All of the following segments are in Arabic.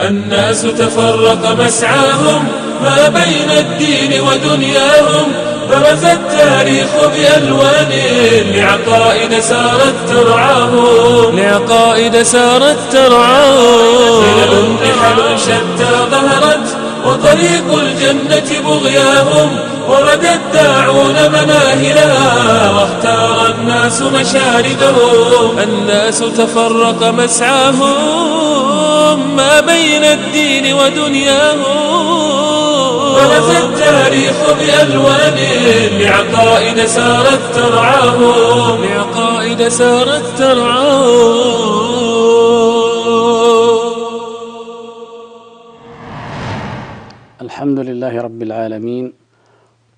الناس تفرق مسعاهم ما بين الدين ودنياهم. برز التاريخ بألوان لعقائد سارت ترعاهم. لعقائد سارت ترعاهم. خلل نحل شتى ظهرت وطريق الجنة بغياهم. ورد الداعون مناهلها واختار الناس مشاردهم الناس تفرق مسعاهم ما بين الدين ودنياهم. برز التاريخ بألوان لعقائد سارت ترعاهم. لعقائد سارت ترعاهم. الحمد لله رب العالمين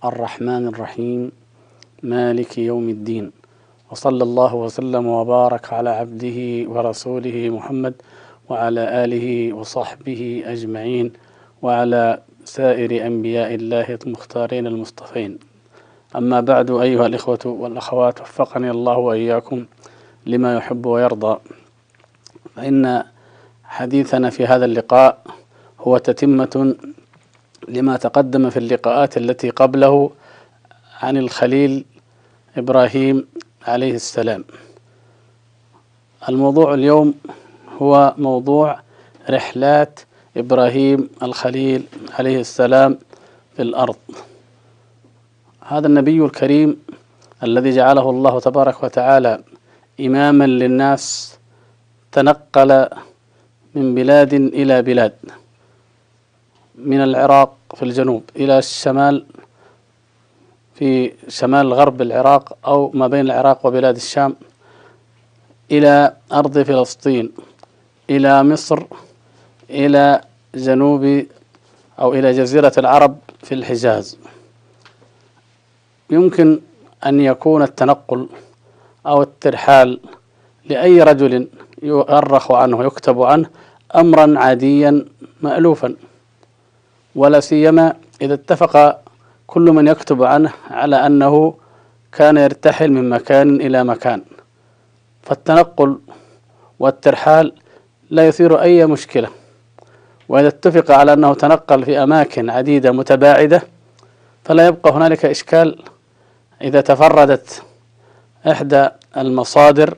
الرحمن الرحيم مالك يوم الدين. وصلى الله وسلم وبارك على عبده ورسوله محمد وعلى آله وصحبه أجمعين وعلى سائر أنبياء الله المختارين المصطفين. أما بعد أيها الإخوة والأخوات وفقني الله وإياكم لما يحب ويرضى. فإن حديثنا في هذا اللقاء هو تتمة لما تقدم في اللقاءات التي قبله عن الخليل إبراهيم عليه السلام. الموضوع اليوم هو موضوع رحلات إبراهيم الخليل عليه السلام في الأرض. هذا النبي الكريم الذي جعله الله تبارك وتعالى إماما للناس تنقل من بلاد إلى بلاد من العراق في الجنوب إلى الشمال في شمال غرب العراق أو ما بين العراق وبلاد الشام إلى أرض فلسطين إلى مصر إلى جنوب أو إلى جزيرة العرب في الحجاز. يمكن أن يكون التنقل أو الترحال لأي رجل يؤرخ عنه ويكتب عنه أمرا عاديا مألوفا ولا سيما إذا اتفق كل من يكتب عنه على أنه كان يرتحل من مكان إلى مكان. فالتنقل والترحال لا يثير أي مشكلة. وإذا اتفق على أنه تنقل في أماكن عديدة متباعدة فلا يبقى هنالك إشكال إذا تفردت إحدى المصادر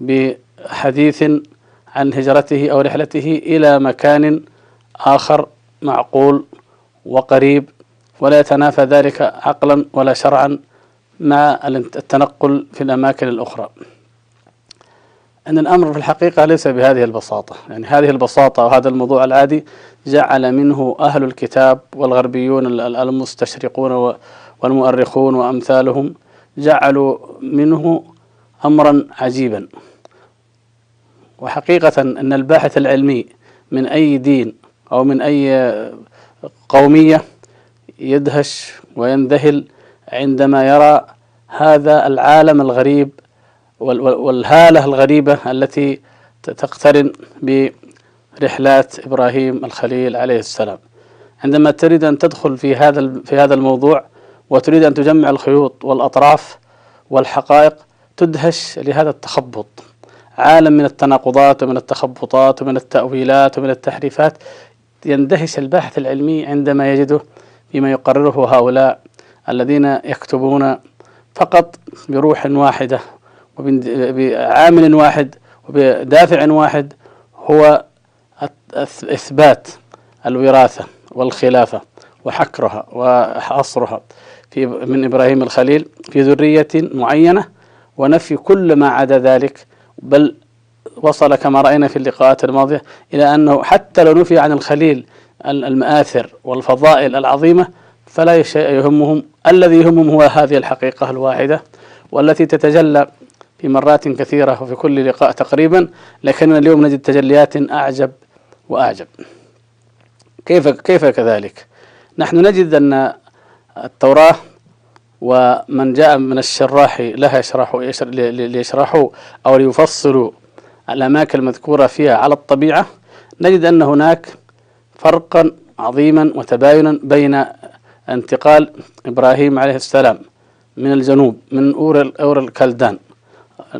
بحديث عن هجرته أو رحلته إلى مكان آخر معقول وقريب ولا يتنافى ذلك عقلا ولا شرعا مع التنقل في الأماكن الأخرى. أن الأمر في الحقيقة ليس بهذه البساطة. يعني هذه البساطة وهذا الموضوع العادي جعل منه أهل الكتاب والغربيون المستشرقون والمؤرخون وأمثالهم جعلوا منه أمرا عجيبا. وحقيقة أن الباحث العلمي من أي دين أو من أي قومية يدهش وينذهل عندما يرى هذا العالم الغريب والهالة الغريبة التي تقترن برحلات إبراهيم الخليل عليه السلام. عندما تريد أن تدخل في هذا في هذا الموضوع وتريد أن تجمع الخيوط والأطراف والحقائق تدهش لهذا التخبط. عالم من التناقضات ومن التخبطات ومن التأويلات ومن التحريفات يندهش الباحث العلمي عندما يجده فيما يقرره هؤلاء الذين يكتبون فقط بروح واحدة وبعامل واحد وبدافع واحد هو إثبات الوراثة والخلافة وحكرها وحصرها في من إبراهيم الخليل في ذرية معينة ونفي كل ما عدا ذلك بل وصل كما رأينا في اللقاءات الماضية إلى أنه حتى لو نفي عن الخليل المآثر والفضائل العظيمة فلا شيء يهمهم الذي يهمهم هو هذه الحقيقة الواحدة والتي تتجلى في مرات كثيرة وفي كل لقاء تقريبا لكننا اليوم نجد تجليات أعجب وأعجب كيف كيف كذلك؟ نحن نجد أن التوراة ومن جاء من الشراح لها يشرحوا ليشرحوا أو ليفصلوا الأماكن المذكورة فيها على الطبيعة نجد أن هناك فرقا عظيما وتباينا بين انتقال إبراهيم عليه السلام من الجنوب من أور أور الكلدان.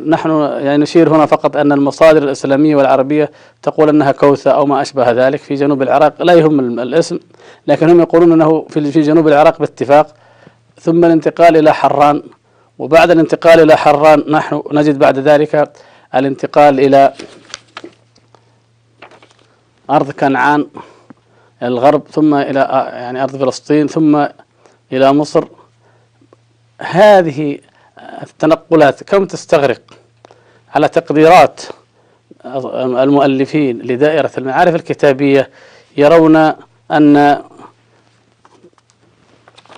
نحن يعني نشير هنا فقط أن المصادر الإسلامية والعربية تقول أنها كوثة أو ما أشبه ذلك في جنوب العراق. لا يهم الاسم لكن هم يقولون أنه في جنوب العراق باتفاق. ثم الانتقال إلى حران وبعد الانتقال إلى حران نحن نجد بعد ذلك الانتقال إلى أرض كنعان. الغرب ثم إلى يعني أرض فلسطين ثم إلى مصر. هذه التنقلات كم تستغرق على تقديرات المؤلفين لدائرة المعارف الكتابية يرون أن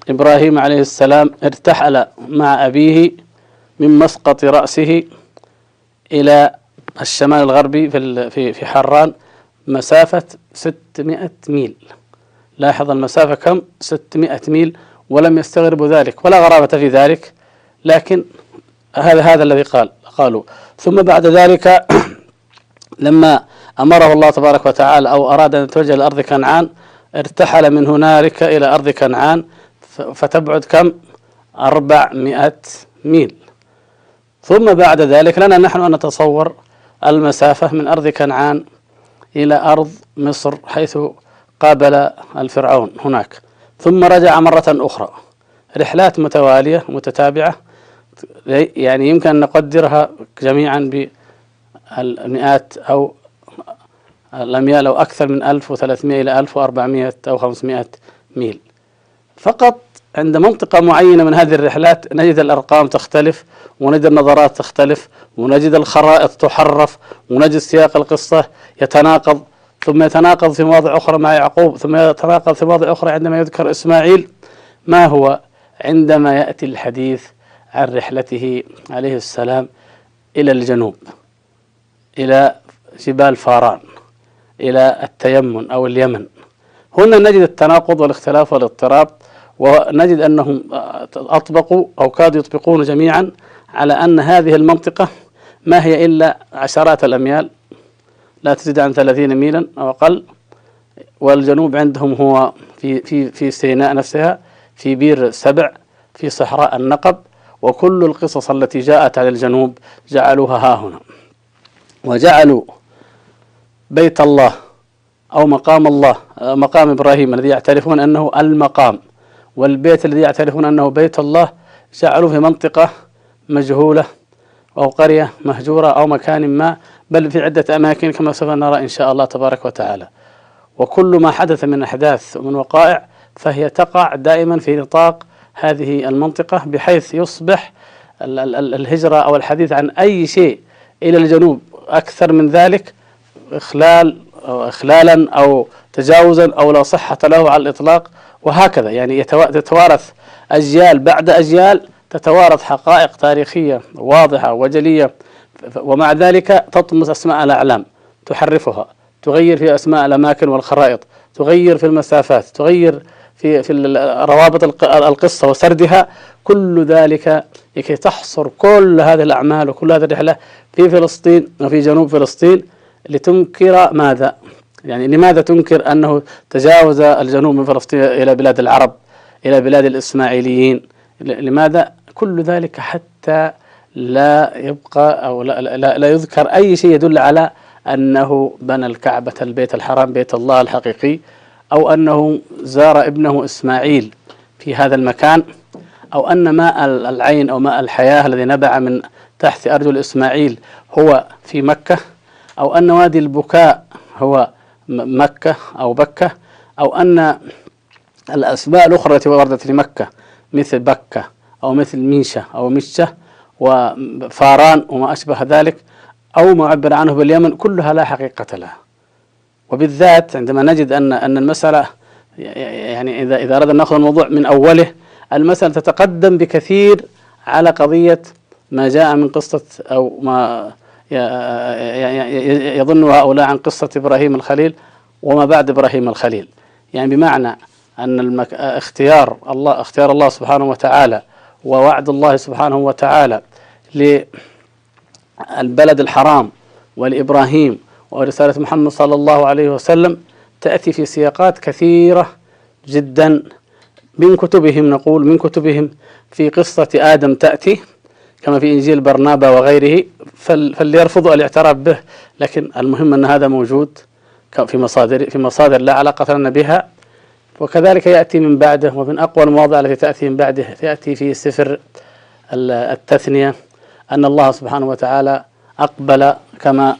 إبراهيم عليه السلام ارتحل مع أبيه من مسقط رأسه إلى الشمال الغربي في في حران. مسافة 600 ميل. لاحظ المسافة كم؟ 600 ميل ولم يستغربوا ذلك ولا غرابة في ذلك لكن هذا هذا الذي قال قالوا. ثم بعد ذلك لما أمره الله تبارك وتعالى أو أراد أن يتوجه إلى أرض كنعان ارتحل من هنالك إلى أرض كنعان فتبعد كم؟ أربعمائة ميل. ثم بعد ذلك لنا نحن أن نتصور المسافة من أرض كنعان إلى أرض مصر حيث قابل الفرعون هناك. ثم رجع مرة أخرى. رحلات متوالية متتابعة. يعني يمكن أن نقدرها جميعا بالمئات أو الأميال أو أكثر من 1300 إلى 1400 أو 500 ميل. فقط عند منطقة معينة من هذه الرحلات نجد الأرقام تختلف ونجد النظرات تختلف ونجد الخرائط تحرف ونجد سياق القصة يتناقض ثم يتناقض في مواضع أخرى مع يعقوب ثم يتناقض في مواضع أخرى عندما يذكر إسماعيل. ما هو؟ عندما يأتي الحديث عن رحلته عليه السلام إلى الجنوب إلى جبال فاران إلى التيمن أو اليمن. هنا نجد التناقض والاختلاف والاضطراب ونجد أنهم أطبقوا أو كادوا يطبقون جميعا على أن هذه المنطقة ما هي إلا عشرات الأميال لا تزيد عن ثلاثين ميلا أو أقل. والجنوب عندهم هو في في في سيناء نفسها في بير سبع في صحراء النقب وكل القصص التي جاءت عن الجنوب جعلوها ها هنا. وجعلوا بيت الله أو مقام الله مقام إبراهيم الذي يعترفون أنه المقام. والبيت الذي يعترفون أنه بيت الله جعلوه في منطقة مجهولة أو قرية مهجورة أو مكان ما بل في عدة أماكن كما سوف نرى إن شاء الله تبارك وتعالى. وكل ما حدث من أحداث ومن وقائع فهي تقع دائما في نطاق هذه المنطقة بحيث يصبح الهجرة أو الحديث عن أي شيء إلى الجنوب أكثر من ذلك إخلال أو إخلالا أو تجاوزا أو لا صحة له على الإطلاق. وهكذا. يعني يتوارث أجيال بعد أجيال تتوارث حقائق تاريخية واضحة وجلية. ومع ذلك تطمس أسماء الأعلام تحرفها تغير في أسماء الأماكن والخرائط تغير في المسافات تغير في في روابط القصة وسردها. كل ذلك لكي تحصر كل هذه الأعمال وكل هذه الرحلة في فلسطين وفي جنوب فلسطين لتنكر ماذا؟ يعني لماذا تنكر أنه تجاوز الجنوب من فلسطين إلى بلاد العرب إلى بلاد الإسماعيليين لماذا؟ كل ذلك حتى لا يبقى أو لا, لا, لا يذكر أي شيء يدل على أنه بنى الكعبة البيت الحرام بيت الله الحقيقي أو أنه زار ابنه إسماعيل في هذا المكان أو أن ماء العين أو ماء الحياة الذي نبع من تحت أرجل إسماعيل هو في مكة أو أن وادي البكاء هو مكة أو بكة أو أن الأسماء الأخرى التي وردت لمكة مثل بكة أو مثل ميشة أو مشة وفاران وما أشبه ذلك أو ما عبر عنه باليمن كلها لا حقيقة لها. وبالذات عندما نجد أن أن المسألة يعني إذا إذا أردنا نأخذ الموضوع من أوله المسألة تتقدم بكثير على قضية ما جاء من قصة أو ما يظن هؤلاء عن قصة إبراهيم الخليل وما بعد إبراهيم الخليل. يعني بمعنى أن المك... اختيار الله اختيار الله سبحانه وتعالى ووعد الله سبحانه وتعالى للبلد الحرام ولإبراهيم ورسالة محمد صلى الله عليه وسلم تأتي في سياقات كثيرة جدا. من كتبهم نقول من كتبهم في قصة آدم تأتي. كما في إنجيل برنابا وغيره فليرفضوا الاعتراف به. لكن المهم أن هذا موجود في مصادر في مصادر لا علاقة لنا بها. وكذلك يأتي من بعده ومن أقوى المواضع التي تأتي من بعده يأتي في سفر التثنية أن الله سبحانه وتعالى أقبل كما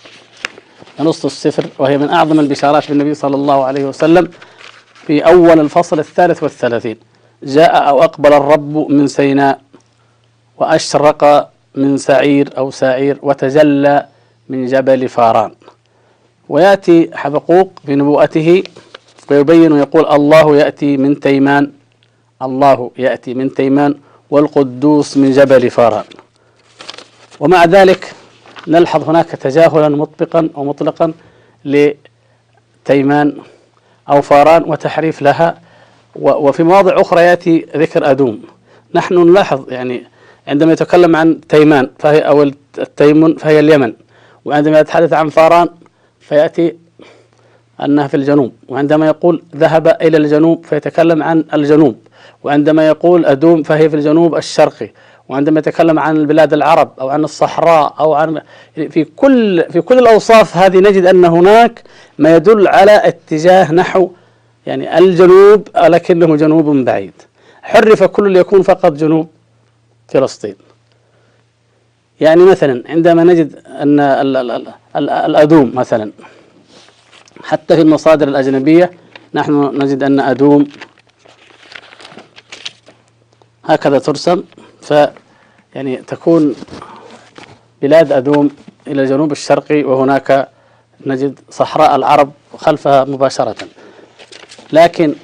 نص السفر وهي من أعظم البشارات بالنبي صلى الله عليه وسلم في أول الفصل الثالث والثلاثين. جاء أو أقبل الرب من سيناء. وأشرق من سعير أو سعير وتجلى من جبل فاران. ويأتي حبقوق بنبوءته ويبين ويقول الله يأتي من تيمان الله يأتي من تيمان والقدوس من جبل فاران. ومع ذلك نلحظ هناك تجاهلا مطبقا أو مطلقا لتيمان أو فاران وتحريف لها. وفي مواضع أخرى يأتي ذكر أدوم. نحن نلاحظ يعني عندما يتكلم عن تيمان فهي أو التيمن فهي اليمن. وعندما يتحدث عن فاران فيأتي أنها في الجنوب. وعندما يقول ذهب إلى الجنوب فيتكلم عن الجنوب. وعندما يقول أدوم فهي في الجنوب الشرقي. وعندما يتكلم عن البلاد العرب أو عن الصحراء أو عن في كل في كل الأوصاف هذه نجد أن هناك ما يدل على اتجاه نحو يعني الجنوب لكنه جنوب بعيد. حرف كل ليكون فقط جنوب. فلسطين. يعني مثلا عندما نجد أن الأدوم مثلا حتى في المصادر الأجنبية نحن نجد أن أدوم هكذا ترسم ف يعني تكون بلاد أدوم إلى الجنوب الشرقي وهناك نجد صحراء العرب خلفها مباشرة. لكن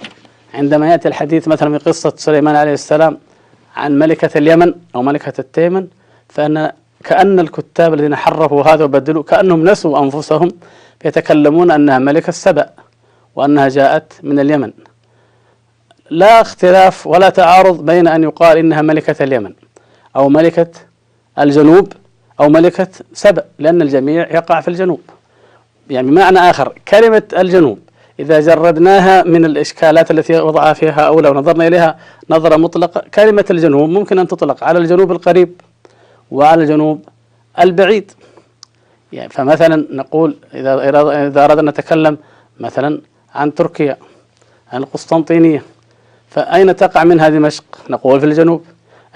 عندما يأتي الحديث مثلا في قصة سليمان عليه السلام عن ملكة اليمن أو ملكة التيمن فأن كأن الكتاب الذين حرفوا هذا وبدلوا كأنهم نسوا أنفسهم يتكلمون أنها ملكة سبأ وأنها جاءت من اليمن. لا اختلاف ولا تعارض بين أن يقال إنها ملكة اليمن أو ملكة الجنوب أو ملكة سبأ لأن الجميع يقع في الجنوب. يعني بمعنى آخر كلمة الجنوب إذا جردناها من الإشكالات التي وضعها فيها أولى ونظرنا إليها نظرة مطلقة كلمة الجنوب ممكن أن تطلق على الجنوب القريب وعلى الجنوب البعيد. يعني فمثلا نقول إذا إذا أردنا نتكلم مثلا عن تركيا عن القسطنطينية فأين تقع منها دمشق؟ نقول في الجنوب.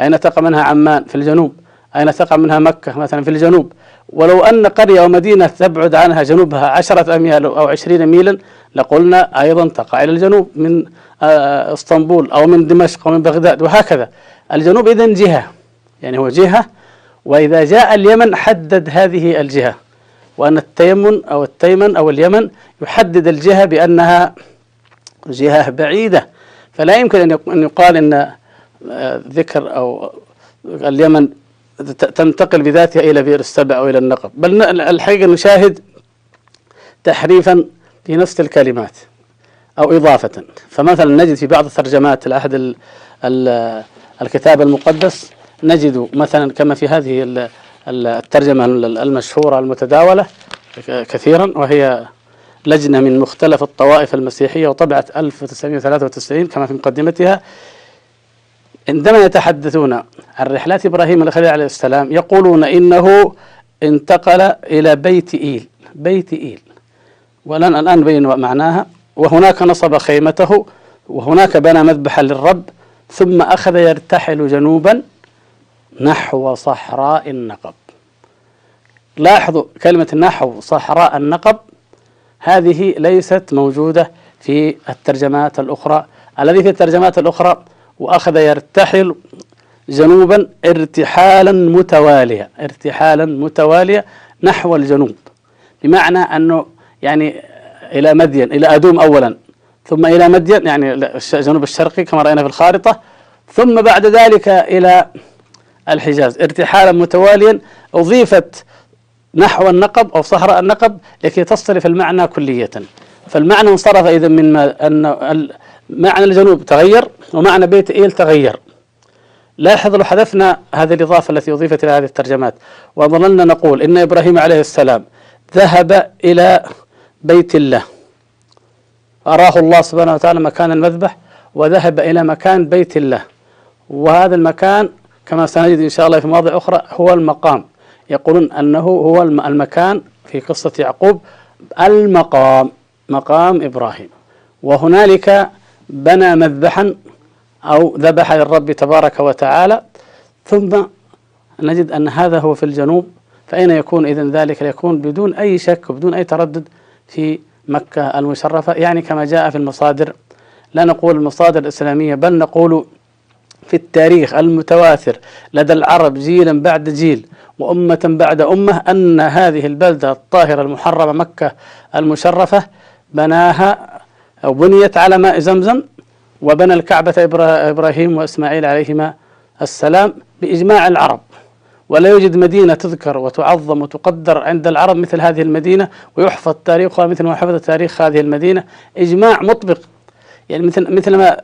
أين تقع منها عمان؟ في الجنوب. أين تقع منها مكة؟ مثلا في الجنوب. ولو أن قرية أو مدينة تبعد عنها جنوبها عشرة أميال أو عشرين ميلا لقلنا أيضا تقع إلى الجنوب من آه، إسطنبول أو من دمشق أو من بغداد وهكذا. الجنوب إذن جهة يعني هو جهة وإذا جاء اليمن حدد هذه الجهة وأن التيمن أو التيمن أو اليمن يحدد الجهة بأنها جهة بعيدة. فلا يمكن أن يقال أن آه، ذكر أو اليمن تنتقل بذاتها إلى بئر السبع أو إلى النقب. بل الحقيقة نشاهد تحريفا في نفس الكلمات أو إضافة. فمثلا نجد في بعض الترجمات العهد الكتاب المقدس نجد مثلا كما في هذه الترجمة المشهورة المتداولة كثيرا وهي لجنة من مختلف الطوائف المسيحية وطبعت 1993 كما في مقدمتها. عندما يتحدثون عن رحلات إبراهيم الخليل عليه السلام يقولون إنه انتقل إلى بيت إيل بيت إيل. ولن الآن نبين معناها وهناك نصب خيمته وهناك بنى مذبحا للرب ثم أخذ يرتحل جنوبا نحو صحراء النقب. لاحظوا كلمة نحو صحراء النقب؟ هذه ليست موجودة في الترجمات الأخرى. الذي في الترجمات الأخرى وأخذ يرتحل جنوبا ارتحالا متواليا ارتحالا متواليا نحو الجنوب. بمعنى أنه يعني إلى مدين إلى أدوم أولا ثم إلى مدين يعني الجنوب الشرقي كما رأينا في الخارطة ثم بعد ذلك إلى الحجاز. ارتحالا متواليا أضيفت نحو النقب أو صحراء النقب لكي تصرف المعنى كلية. فالمعنى انصرف إذا من أن معنى الجنوب تغير ومعنى بيت إيل تغير. لاحظ لو حذفنا هذه الإضافة التي أضيفت إلى هذه الترجمات وظللنا نقول إن إبراهيم عليه السلام ذهب إلى بيت الله. أراه الله سبحانه وتعالى مكان المذبح وذهب إلى مكان بيت الله. وهذا المكان كما سنجد إن شاء الله في مواضع أخرى هو المقام. يقولون أنه هو المكان في قصة يعقوب المقام مقام إبراهيم. وهنالك بنى مذبحا أو ذبح للرب تبارك وتعالى ثم نجد أن هذا هو في الجنوب فأين يكون؟ إذن ذلك يكون بدون أي شك وبدون أي تردد في مكة المشرفة. يعني كما جاء في المصادر لا نقول المصادر الإسلامية بل نقول في التاريخ المتواتر لدى العرب جيلا بعد جيل وأمة بعد أمة أن هذه البلدة الطاهرة المحرمة مكة المشرفة بناها أو بنيت على ماء زمزم وبنى الكعبة إبراهيم وإسماعيل عليهما السلام بإجماع العرب. ولا يوجد مدينة تذكر وتعظم وتقدر عند العرب مثل هذه المدينة ويحفظ تاريخها مثل ما حفظ تاريخ هذه المدينة. إجماع مطبق. يعني مثل مثل ما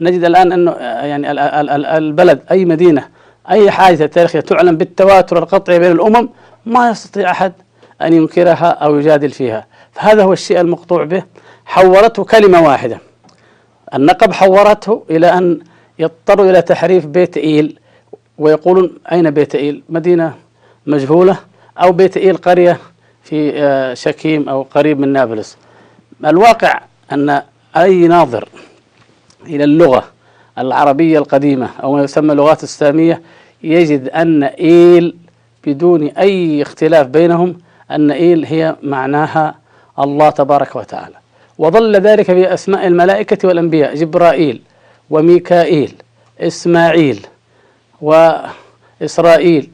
نجد الآن أنه يعني البلد أي مدينة أي حادثة تاريخية تعلن بالتواتر القطعي بين الأمم ما يستطيع أحد أن ينكرها أو يجادل فيها. فهذا هو الشيء المقطوع به. حورته كلمة واحدة. النقب حورته إلى أن يضطروا إلى تحريف بيت إيل ويقولون أين بيت إيل؟ مدينة مجهولة أو بيت إيل قرية في آه، شكيم أو قريب من نابلس. الواقع أن أي ناظر إلى اللغة العربية القديمة أو ما يسمى اللغات السامية يجد أن إيل بدون أي اختلاف بينهم أن إيل هي معناها الله تبارك وتعالى. وظل ذلك في أسماء الملائكة والأنبياء جبرائيل وميكائيل إسماعيل وإسرائيل.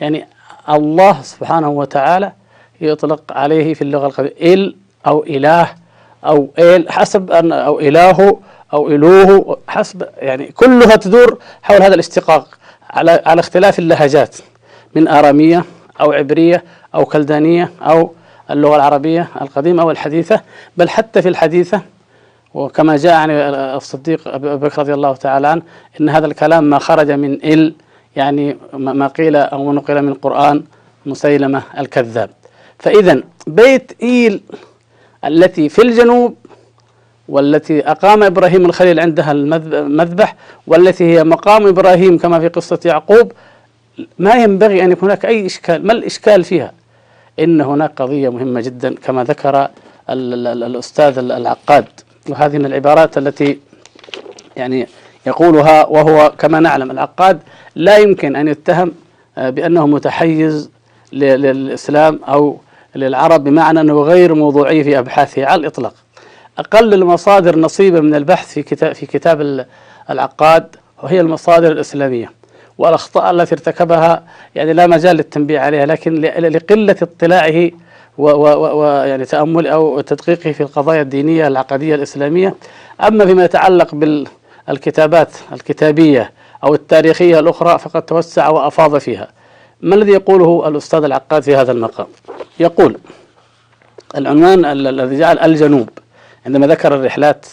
يعني الله سبحانه وتعالى يطلق عليه في اللغة القديمة إل أو إله أو إل حسب أن أو إله أو إلوه حسب يعني كلها تدور حول هذا الاشتقاق على على اختلاف اللهجات من آرامية أو عبرية أو كلدانية أو اللغة العربية القديمة أو الحديثة بل حتى في الحديثة. وكما جاء عن الصديق أبي بكر رضي الله تعالى عنه إن هذا الكلام ما خرج من إل يعني ما قيل أو نقل من القرآن مسيلمة الكذاب. فإذا بيت إيل التي في الجنوب والتي أقام إبراهيم الخليل عندها المذبح والتي هي مقام إبراهيم كما في قصة يعقوب ما ينبغي أن يكون هناك أي إشكال. ما الإشكال فيها؟ إن هناك قضية مهمة جدا كما ذكر الأستاذ العقاد. وهذه من العبارات التي يعني يقولها وهو كما نعلم العقاد لا يمكن أن يتهم آه، بأنه متحيز للإسلام أو للعرب بمعنى أنه غير موضوعي في أبحاثه على الإطلاق. أقل المصادر نصيبا من البحث في كتاب في كتاب العقاد وهي المصادر الإسلامية. والأخطاء التي ارتكبها يعني لا مجال للتنبيه عليها لكن لقلة اطلاعه ويعني تأمل أو تدقيقه في القضايا الدينية العقدية الإسلامية. أما فيما يتعلق بالكتابات الكتابية أو التاريخية الأخرى فقد توسع وأفاض فيها. ما الذي يقوله الأستاذ العقاد في هذا المقام؟ يقول العنوان الذي جعل الجنوب عندما ذكر الرحلات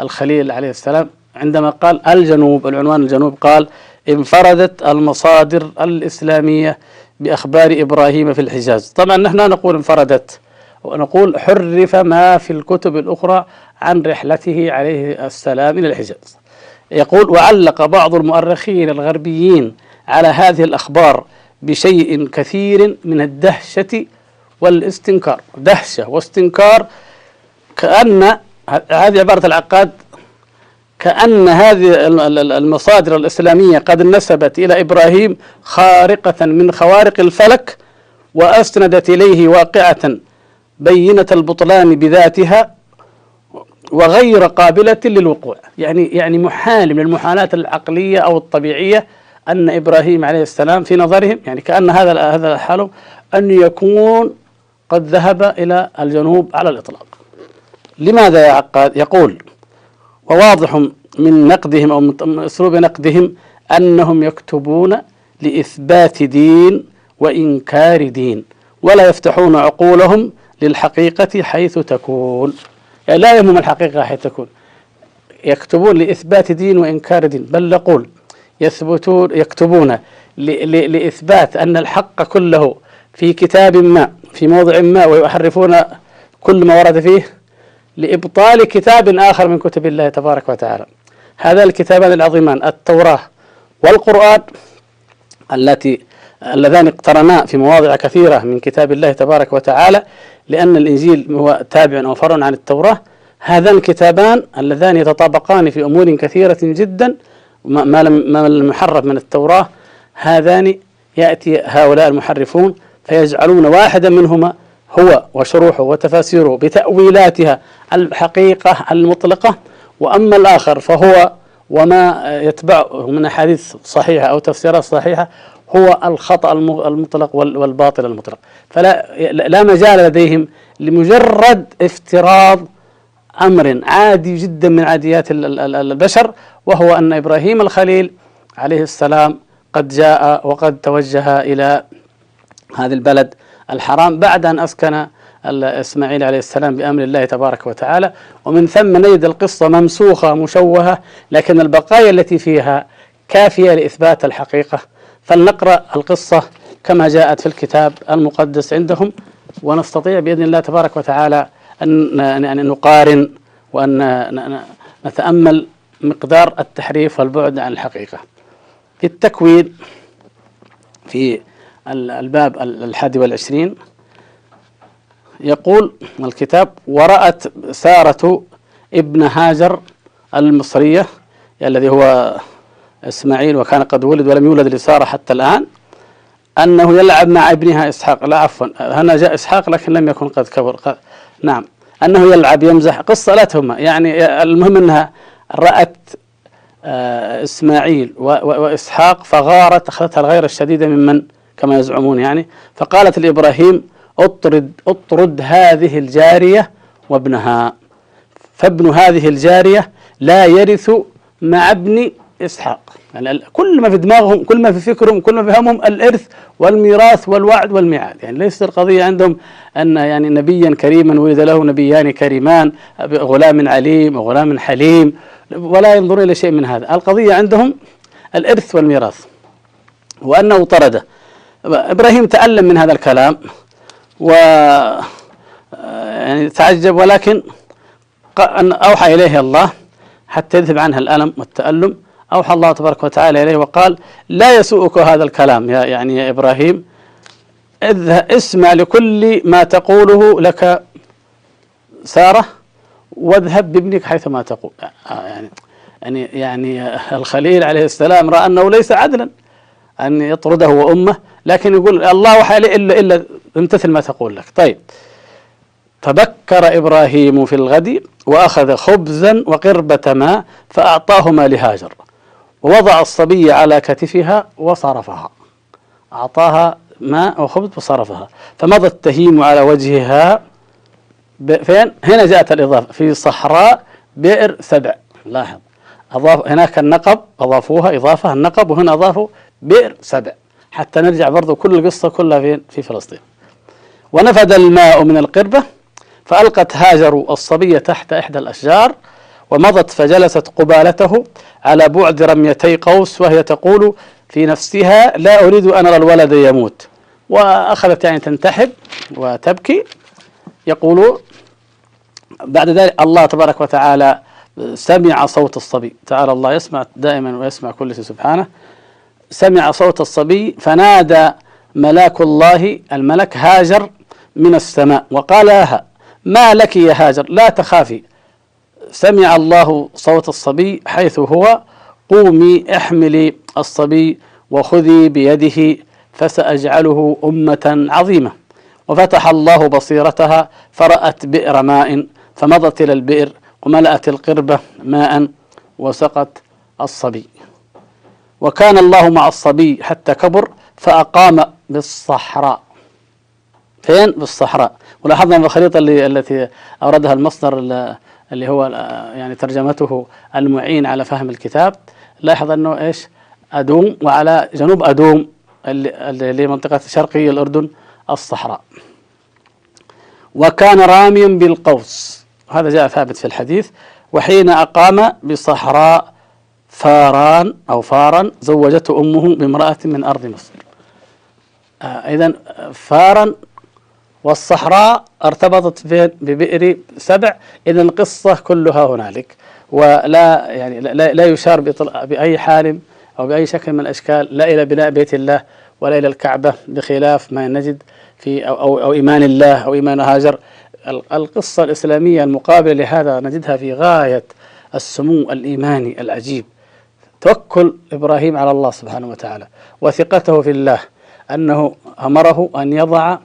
الخليل عليه السلام عندما قال الجنوب العنوان الجنوب قال انفردت المصادر الإسلامية بأخبار إبراهيم في الحجاز. طبعا نحن نقول انفردت ونقول حرف ما في الكتب الأخرى عن رحلته عليه السلام إلى الحجاز. يقول وعلق بعض المؤرخين الغربيين على هذه الأخبار بشيء كثير من الدهشة والاستنكار. دهشة واستنكار كأن هذه عبارة العقاد كأن هذه المصادر الإسلامية قد نسبت إلى إبراهيم خارقة من خوارق الفلك وأسندت إليه واقعة بينة البطلان بذاتها وغير قابلة للوقوع. يعني يعني محال من المحالات العقلية أو الطبيعية أن إبراهيم عليه السلام في نظرهم يعني كأن هذا هذا الحال أن يكون قد ذهب إلى الجنوب على الإطلاق. لماذا يقول وواضح من نقدهم أو من أسلوب نقدهم أنهم يكتبون لإثبات دين وإنكار دين ولا يفتحون عقولهم للحقيقة حيث تكون. يعني لا يهم الحقيقة حيث تكون. يكتبون لإثبات دين وإنكار دين. بل نقول يثبتون يكتبون لإثبات أن الحق كله في كتاب ما في موضع ما ويحرفون كل ما ورد فيه لإبطال كتاب آخر من كتب الله تبارك وتعالى. هذا الكتابان العظيمان التوراة والقرآن التي اللذان اقترنا في مواضع كثيرة من كتاب الله تبارك وتعالى لأن الإنجيل هو تابع أو فرع عن التوراة. هذان الكتابان اللذان يتطابقان في أمور كثيرة جدا ما لم ما لم يحرف من التوراة. هذان يأتي هؤلاء المحرفون فيجعلون واحدا منهما هو وشروحه وتفاسيره بتأويلاتها الحقيقة المطلقة وأما الآخر فهو وما يتبعه من أحاديث صحيحة أو تفسيرات صحيحة هو الخطأ المطلق والباطل المطلق. فلا لا مجال لديهم لمجرد افتراض أمر عادي جدا من عاديات البشر وهو أن إبراهيم الخليل عليه السلام قد جاء وقد توجه إلى هذا البلد الحرام بعد أن أسكن إسماعيل عليه السلام بأمر الله تبارك وتعالى. ومن ثم نجد القصة ممسوخة مشوهة لكن البقايا التي فيها كافية لإثبات الحقيقة. فلنقرأ القصة كما جاءت في الكتاب المقدس عندهم ونستطيع بإذن الله تبارك وتعالى أن نقارن وأن نتأمل مقدار التحريف والبعد عن الحقيقة. في التكوين في الباب الحادي والعشرين يقول الكتاب ورأت سارة ابن هاجر المصرية الذي هو إسماعيل وكان قد ولد ولم يولد لسارة حتى الآن أنه يلعب مع ابنها إسحاق. لا عفوا هنا جاء إسحاق لكن لم يكن قد كبر نعم. أنه يلعب يمزح قصة لا تهمة يعني المهم أنها رأت آه، إسماعيل وإسحاق فغارت أخذتها الغيرة الشديدة ممن كما يزعمون يعني فقالت لإبراهيم اطرد اطرد هذه الجارية وابنها. فابن هذه الجارية لا يرث مع ابن إسحاق. يعني كل ما في دماغهم كل ما في فكرهم كل ما في همهم الإرث والميراث والوعد والميعاد. يعني ليست القضية عندهم أن يعني نبيا كريما ولد له نبيان كريمان غلام عليم وغلام حليم ولا ينظرون إلى شيء من هذا. القضية عندهم الإرث والميراث وأنه طرده. إبراهيم تألم من هذا الكلام و يعني تعجب ولكن أوحى إليه الله حتى يذهب عنها الألم والتألم. أوحى الله تبارك وتعالى إليه وقال لا يسوءك هذا الكلام يا يعني يا إبراهيم. اسمع لكل ما تقوله لك سارة واذهب بابنك حيث ما تقول يعني يعني يعني الخليل عليه السلام رأى أنه ليس عدلا. أن يطرده وأمه لكن يقول الله وحي إلا إلا امتثل ما تقول لك. طيب. فبكر إبراهيم في الغد وأخذ خبزا وقربة ماء فأعطاهما لهاجر. ووضع الصبي على كتفها وصرفها. أعطاها ماء وخبز وصرفها. فمضت تهيم على وجهها فين؟ هنا جاءت الإضافة. في صحراء بئر سبع. لاحظ. أضاف هناك النقب أضافوها إضافة النقب وهنا أضافوا بئر سبع حتى نرجع برضو كل القصة كلها فين؟ في فلسطين. ونفد الماء من القربة فألقت هاجر الصبي تحت إحدى الأشجار ومضت فجلست قبالته على بعد رميتي قوس وهي تقول في نفسها لا أريد أن أرى الولد يموت. وأخذت يعني تنتحب وتبكي. يقول بعد ذلك الله تبارك وتعالى سمع صوت الصبي. تعالى الله يسمع دائما ويسمع كل شيء سبحانه. سمع صوت الصبي فنادى ملاك الله الملك هاجر من السماء وقال لها ما لك يا هاجر؟ لا تخافي. سمع الله صوت الصبي حيث هو قومي احملي الصبي وخذي بيده فسأجعله أمة عظيمة. وفتح الله بصيرتها فرأت بئر ماء فمضت إلى البئر وملأت القربة ماء وسقت الصبي. وكان الله مع الصبي حتى كبر فأقام بالصحراء. فين؟ بالصحراء. ولاحظنا في الخريطة اللي التي أوردها المصدر اللي هو يعني ترجمته المعين على فهم الكتاب لاحظ أنه إيش؟ أدوم وعلى جنوب أدوم اللي منطقة شرقي الأردن الصحراء. وكان راميا بالقوس. هذا جاء ثابت في الحديث. وحين أقام بصحراء فاران أو فارا زوجته أمه بامرأة من أرض مصر. آه إذا فارا والصحراء ارتبطت ببئر سبع. إذا القصة كلها هنالك. ولا يعني لا, لا يشار بأي حال أو بأي شكل من الأشكال لا إلى بناء بيت الله ولا إلى الكعبة بخلاف ما نجد في أو, أو, أو إيمان الله أو إيمان هاجر. القصة الإسلامية المقابلة لهذا نجدها في غاية السمو الإيماني العجيب. توكل إبراهيم على الله سبحانه وتعالى وثقته في الله أنه أمره أن يضع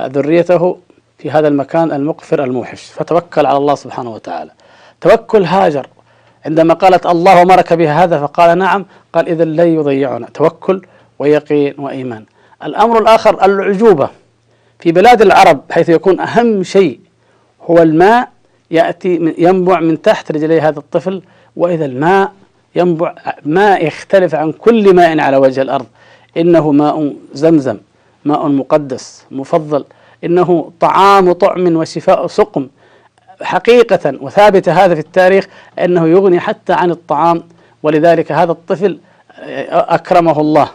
ذريته في هذا المكان المقفر الموحش فتوكل على الله سبحانه وتعالى. توكل هاجر. عندما قالت الله أمرك بهذا فقال نعم. قال إذا لن يضيعنا. توكل ويقين وإيمان. الأمر الآخر العجوبة. في بلاد العرب حيث يكون أهم شيء هو الماء يأتي ينبع من تحت رجلي هذا الطفل وإذا الماء ينبع ماء يختلف عن كل ماء على وجه الأرض. إنه ماء زمزم ماء مقدس مفضل. إنه طعام طعم وشفاء سقم. حقيقة وثابت هذا في التاريخ أنه يغني حتى عن الطعام. ولذلك هذا الطفل أكرمه الله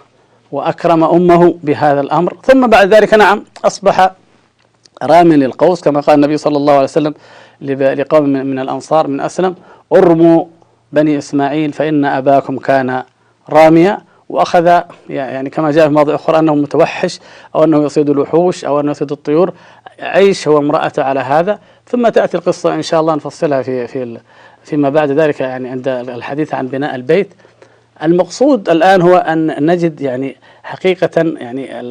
وأكرم أمه بهذا الأمر. ثم بعد ذلك نعم أصبح راميا للقوس كما قال النبي صلى الله عليه وسلم لقوم من الأنصار من أسلم أرموا بني إسماعيل فإن أباكم كان راميا وأخذ يعني كما جاء في مواضع أخرى أنه متوحش أو أنه يصيد الوحوش أو أنه يصيد الطيور. عيش هو امرأته على هذا. ثم تأتي القصة إن شاء الله نفصلها في في فيما بعد ذلك يعني عند الحديث عن بناء البيت. المقصود الآن هو أن نجد يعني حقيقة يعني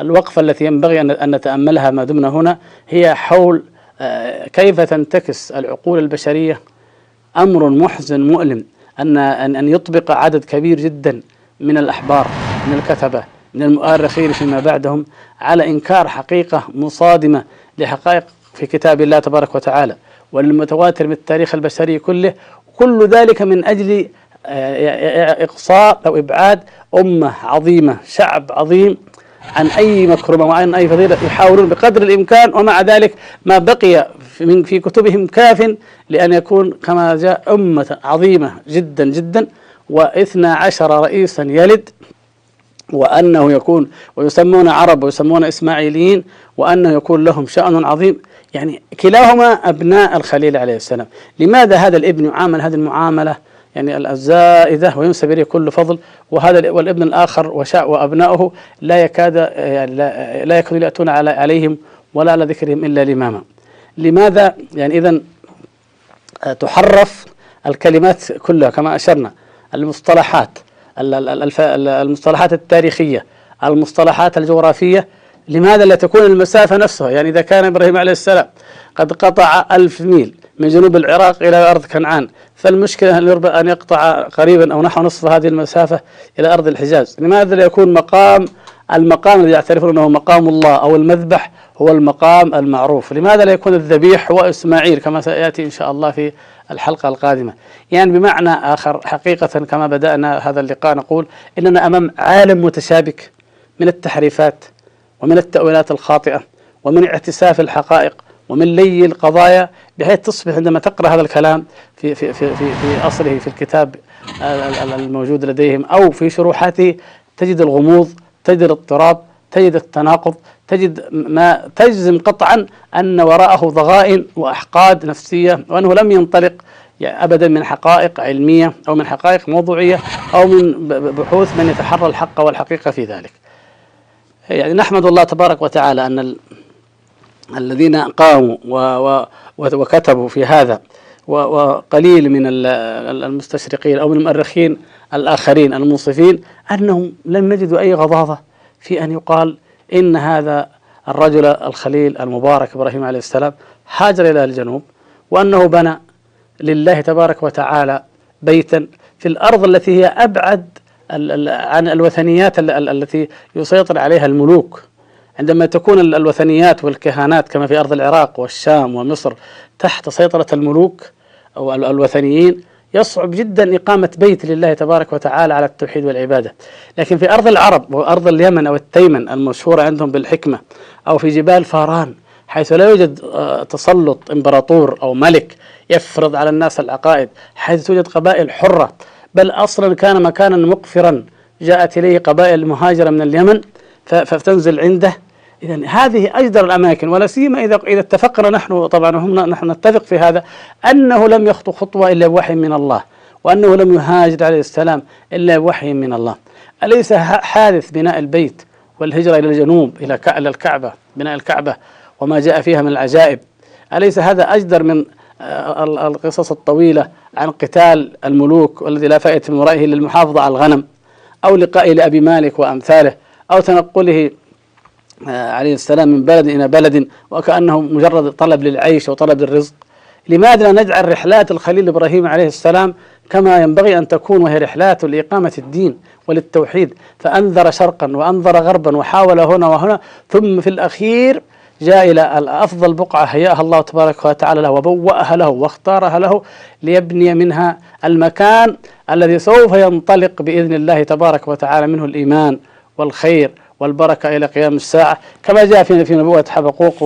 الوقفة التي ينبغي أن نتأملها ما دمنا هنا هي حول آه، كيف تنتكس العقول البشرية أمر محزن مؤلم أن أن يطبق عدد كبير جدا من الأحبار من الكتبة من المؤرخين فيما بعدهم على إنكار حقيقة مصادمة لحقائق في كتاب الله تبارك وتعالى والمتواتر من التاريخ البشري كله كل ذلك من أجل آه، إقصاء أو إبعاد أمة عظيمة شعب عظيم عن أي مكرمة وعن أي فضيلة يحاولون بقدر الإمكان ومع ذلك ما بقي من في كتبهم كاف لأن يكون كما جاء أمة عظيمة جدا جدا واثنى عشر رئيسا يلد وأنه يكون ويسمون عرب ويسمون إسماعيليين وأنه يكون لهم شأن عظيم. يعني كلاهما أبناء الخليل عليه السلام. لماذا هذا الابن يعامل هذه المعاملة؟ يعني الزائدة وينسب إليه كل فضل. وهذا والابن الآخر وشاء وأبناؤه لا يكاد يعني لا, يكاد يأتون على عليهم ولا على ذكرهم إلا لماما. لماذا؟ يعني إذا تحرف الكلمات كلها كما أشرنا. المصطلحات المصطلحات التاريخية المصطلحات الجغرافية لماذا لا تكون المسافة نفسها؟ يعني إذا كان إبراهيم عليه السلام قد قطع ألف ميل من جنوب العراق إلى أرض كنعان. فالمشكلة أن يقطع قريبا أو نحو نصف هذه المسافة إلى أرض الحجاز. لماذا لا يكون مقام المقام الذي يعترفون أنه مقام الله أو المذبح هو المقام المعروف؟ لماذا لا يكون الذبيح هو إسماعيل كما سيأتي إن شاء الله في الحلقة القادمة؟ يعني بمعنى آخر حقيقة كما بدأنا هذا اللقاء نقول إننا أمام عالم متشابك من التحريفات ومن التأويلات الخاطئة ومن اعتساف الحقائق ومن لي القضايا بحيث تصبح عندما تقرأ هذا الكلام في في في في, في أصله في الكتاب الموجود لديهم أو في شروحاته تجد الغموض تجد الاضطراب تجد التناقض تجد ما تجزم قطعا أن وراءه ضغائن وأحقاد نفسية وأنه لم ينطلق أبدا من حقائق علمية أو من حقائق موضوعية أو من بحوث من يتحرى الحق والحقيقة في ذلك. يعني نحمد الله تبارك وتعالى ال... الذين قاموا. وكتبوا في هذا وقليل من المستشرقين أو من المؤرخين الآخرين المنصفين أنهم لم يجدوا أي غضاضة في أن يقال إن هذا الرجل الخليل المبارك إبراهيم عليه السلام هاجر إلى الجنوب وأنه بنى لله تبارك وتعالى بيتا في الأرض التي هي أبعد عن الوثنيات التي يسيطر عليها الملوك عندما تكون الوثنيات والكهانات كما في أرض العراق والشام ومصر تحت سيطرة الملوك أو الوثنيين يصعب جدا إقامة بيت لله تبارك وتعالى على التوحيد والعبادة. لكن في أرض العرب وأرض اليمن أو التيمن المشهورة عندهم بالحكمة أو في جبال فاران حيث لا يوجد آه، تسلط إمبراطور أو ملك يفرض على الناس العقائد حيث توجد قبائل حرة. بل أصلا كان مكانا مقفرا جاءت إليه قبائل مهاجرة من اليمن فتنزل عنده إذا هذه أجدر الأماكن ولا سيما إذا إذا اتفقنا نحن طبعا هم نحن نتفق في هذا أنه لم يخطو خطوة إلا بوحي من الله وأنه لم يهاجر عليه السلام إلا بوحي من الله. أليس حادث بناء البيت والهجرة إلى الجنوب إلى الكعبة بناء الكعبة وما جاء فيها من العجائب؟ أليس هذا أجدر من آه، القصص الطويلة عن قتال الملوك والذي لا فائدة من ورائه للمحافظة على الغنم أو لقائه لأبي مالك وأمثاله أو تنقله عليه السلام من بلد إلى بلد وكأنه مجرد طلب للعيش وطلب للرزق لماذا لا نجعل رحلات الخليل إبراهيم عليه السلام كما ينبغي أن تكون وهي رحلات لإقامة الدين وللتوحيد؟ فأنذر شرقا وأنذر غربا وحاول هنا وهنا ثم في الأخير جاء إلى أفضل بقعة هيأها الله تبارك وتعالى له وبوأها له واختارها له ليبني منها المكان الذي سوف ينطلق بإذن الله تبارك وتعالى منه الإيمان والخير. والبركة إلى قيام الساعة. كما جاء في في نبوة حبقوق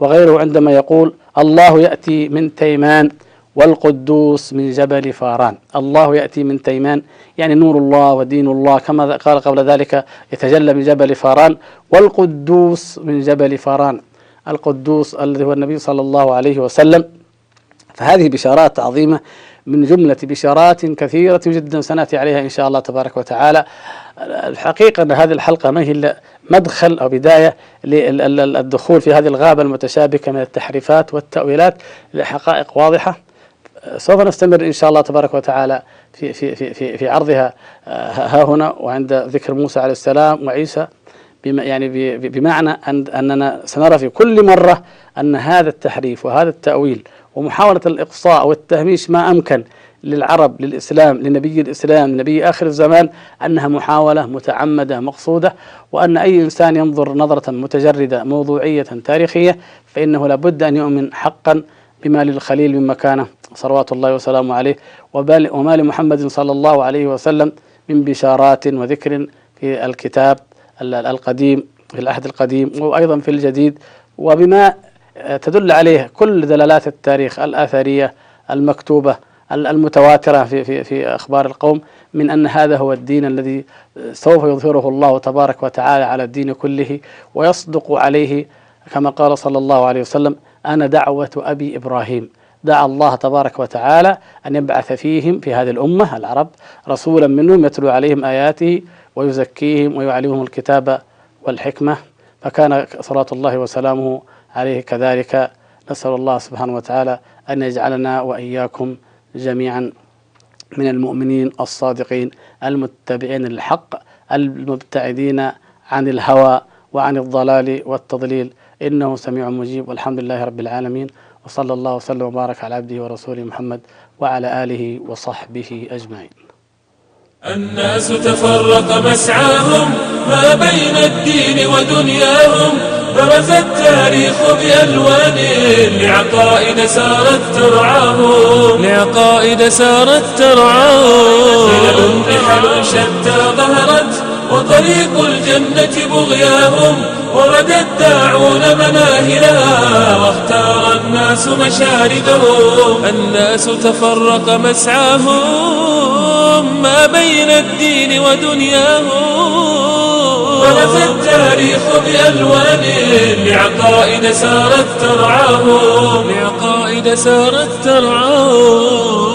وغيره عندما يقول الله يأتي من تيمان والقدوس من جبل فاران. الله يأتي من تيمان يعني نور الله ودين الله كما قال قبل ذلك يتجلى من جبل فاران والقدوس من جبل فاران. القدوس الذي هو النبي صلى الله عليه وسلم. فهذه بشارات عظيمة من جملة بشارات كثيرة جدا سنأتي عليها إن شاء الله تبارك وتعالى. الحقيقة أن هذه الحلقة ما هي إلا مدخل أو بداية للدخول في هذه الغابة المتشابكة من التحريفات والتأويلات لحقائق واضحة. سوف نستمر إن شاء الله تبارك وتعالى في في في في, في عرضها آه، ها هنا وعند ذكر موسى عليه السلام وعيسى. بما يعني بمعنى أن أننا سنرى في كل مرة أن هذا التحريف وهذا التأويل ومحاولة الإقصاء والتهميش ما أمكن للعرب للإسلام لنبي الإسلام لنبي آخر الزمان أنها محاولة متعمدة مقصودة وأن أي إنسان ينظر نظرة متجردة موضوعية تاريخية فإنه لابد أن يؤمن حقا بما للخليل من مكانه. صلوات الله وسلامه عليه. وما لمحمد صلى الله عليه وسلم من بشارات وذكر في الكتاب القديم في العهد القديم وأيضا في الجديد. وبما تدل عليه كل دلالات التاريخ الآثرية المكتوبة المتواترة في, في, في أخبار القوم من أن هذا هو الدين الذي سوف يظهره الله تبارك وتعالى على الدين كله ويصدق عليه كما قال صلى الله عليه وسلم أنا دعوة أبي إبراهيم. دعا الله تبارك وتعالى أن يبعث فيهم في هذه الأمة العرب رسولا منهم يتلو عليهم آياته ويزكيهم ويعلمهم الكتاب والحكمة فكان صلاة الله وسلامه عليه. كذلك نسأل الله سبحانه وتعالى أن يجعلنا وإياكم جميعا من المؤمنين الصادقين المتبعين للحق المبتعدين عن الهوى وعن الضلال والتضليل. إنه سميع مجيب. والحمد لله رب العالمين. وصلى الله وسلم وبارك على عبده ورسوله محمد وعلى آله وصحبه أجمعين. الناس تفرق مسعاهم ما بين الدين ودنياهم. برز التاريخ بألوان لعقائد سارت ترعاهم لعقائد سارت ترعاهم خلل نحل شتى ظهرت وطريق الجنة بغياهم ورد الداعون مناهلها واختار الناس مشاردهم الناس تفرق مسعاهم ما بين الدين ودنياهم. ولف التاريخ بألوان لعقائد سارت ترعاهم. لعقائد سارت ترعاهم.